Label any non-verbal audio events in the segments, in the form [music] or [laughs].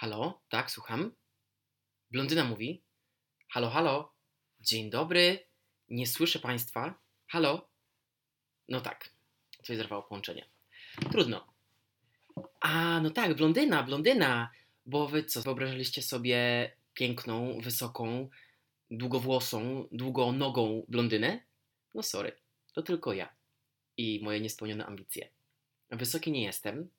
Halo? Tak, słucham? Blondyna mówi. Halo, halo? Dzień dobry. Nie słyszę Państwa. Halo? No tak. Coś zerwało połączenie. Trudno. A, no tak, blondyna, blondyna. Bo wy co, wyobrażaliście sobie piękną, wysoką, długowłosą, długonogą blondynę? No sorry, to tylko ja i moje niespełnione ambicje. Wysoki nie jestem,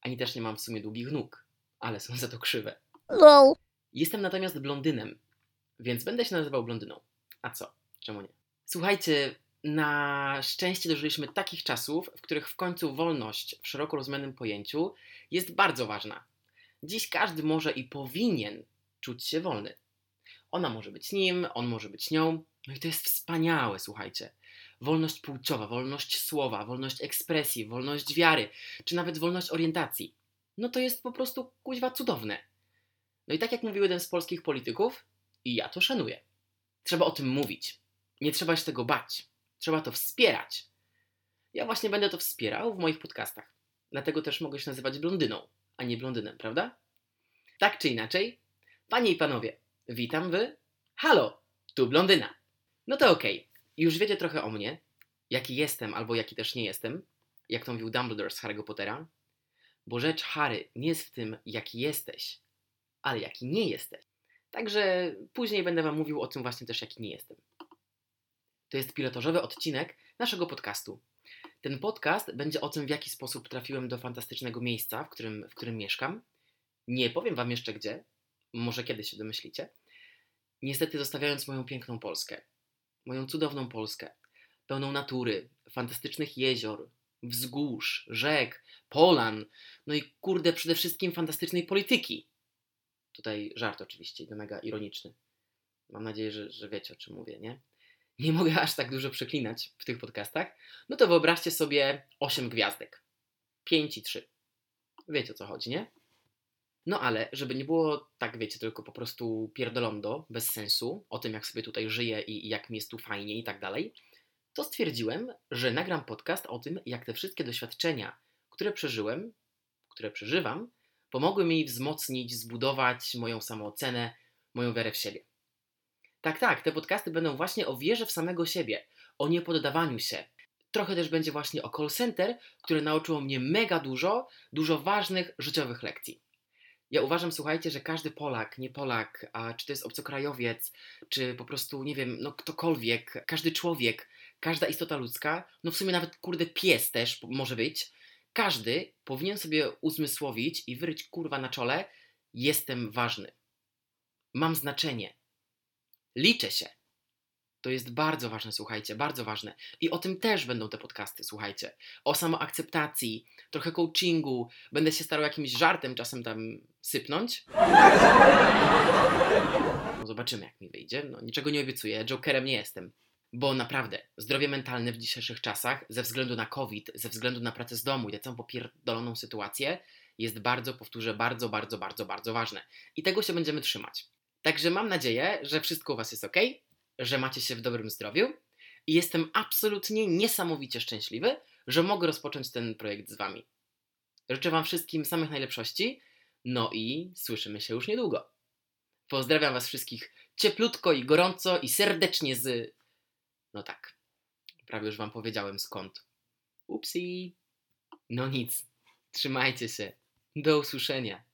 ani też nie mam w sumie długich nóg, ale są za to krzywe. LOL. Jestem natomiast blondynem, więc będę się nazywał blondyną. A co? Czemu nie? Słuchajcie, na szczęście dożyliśmy takich czasów, w których w końcu wolność w szeroko rozumianym pojęciu jest bardzo ważna. Dziś każdy może i powinien czuć się wolny. Ona może być nim, on może być nią. No i to jest wspaniałe, słuchajcie. Wolność płciowa, wolność słowa, wolność ekspresji, wolność wiary, czy nawet wolność orientacji. No to jest po prostu kuźwa cudowne. No i tak jak mówił jeden z polskich polityków, i ja to szanuję. Trzeba o tym mówić. Nie trzeba się tego bać. Trzeba to wspierać. Ja właśnie będę to wspierał w moich podcastach. Dlatego też mogę się nazywać blondyną, a nie blondynem, prawda? Tak czy inaczej, panie i panowie, witam wy. Halo, tu blondyna. No to okej, już wiecie trochę o mnie, jaki jestem albo jaki też nie jestem, jak to mówił Dumbledore z Harry'ego Pottera. Bo rzecz Harry nie jest w tym, jaki jesteś, ale jaki nie jesteś. Także później będę Wam mówił o tym właśnie też, jaki nie jestem. To jest pilotażowy odcinek naszego podcastu. Ten podcast będzie o tym, w jaki sposób trafiłem do fantastycznego miejsca, w którym, w którym mieszkam. Nie powiem Wam jeszcze gdzie, może kiedyś się domyślicie. Niestety zostawiając moją piękną Polskę, moją cudowną Polskę, pełną natury, fantastycznych jezior, wzgórz, rzek, polan, no i kurde przede wszystkim fantastycznej polityki. Tutaj żart oczywiście, i mega ironiczny. Mam nadzieję, że, że wiecie o czym mówię, nie? Nie mogę aż tak dużo przeklinać w tych podcastach. No to wyobraźcie sobie 8 gwiazdek. 5 i 3. Wiecie o co chodzi, nie? No ale, żeby nie było tak, wiecie, tylko po prostu pierdolondo, bez sensu, o tym jak sobie tutaj żyję i jak mi jest tu fajnie i tak dalej, to stwierdziłem, że nagram podcast o tym, jak te wszystkie doświadczenia, które przeżyłem, które przeżywam, pomogły mi wzmocnić, zbudować moją samoocenę, moją wiarę w siebie. Tak, tak, te podcasty będą właśnie o wierze w samego siebie, o niepoddawaniu się. Trochę też będzie właśnie o call center, które nauczyło mnie mega dużo, dużo ważnych życiowych lekcji. Ja uważam, słuchajcie, że każdy Polak, nie Polak, a czy to jest obcokrajowiec, czy po prostu, nie wiem, no ktokolwiek, każdy człowiek, każda istota ludzka, no w sumie nawet kurde pies też może być, każdy powinien sobie uzmysłowić i wyryć kurwa na czole, jestem ważny. Mam znaczenie. Liczę się. To jest bardzo ważne, słuchajcie, bardzo ważne. I o tym też będą te podcasty, słuchajcie. O samoakceptacji, trochę coachingu. Będę się starał jakimś żartem czasem tam sypnąć. No [laughs] zobaczymy, jak mi wyjdzie. No, niczego nie obiecuję, Jokerem nie jestem. Bo naprawdę, zdrowie mentalne w dzisiejszych czasach, ze względu na COVID, ze względu na pracę z domu i tę całą popierdoloną sytuację, jest bardzo, powtórzę, bardzo, bardzo, bardzo, bardzo ważne. I tego się będziemy trzymać. Także mam nadzieję, że wszystko u Was jest ok, że macie się w dobrym zdrowiu i jestem absolutnie niesamowicie szczęśliwy, że mogę rozpocząć ten projekt z Wami. Życzę Wam wszystkim samych najlepszości, no i słyszymy się już niedługo. Pozdrawiam Was wszystkich cieplutko i gorąco i serdecznie z... No tak, prawie już Wam powiedziałem skąd. Upsi. No nic, trzymajcie się. Do usłyszenia.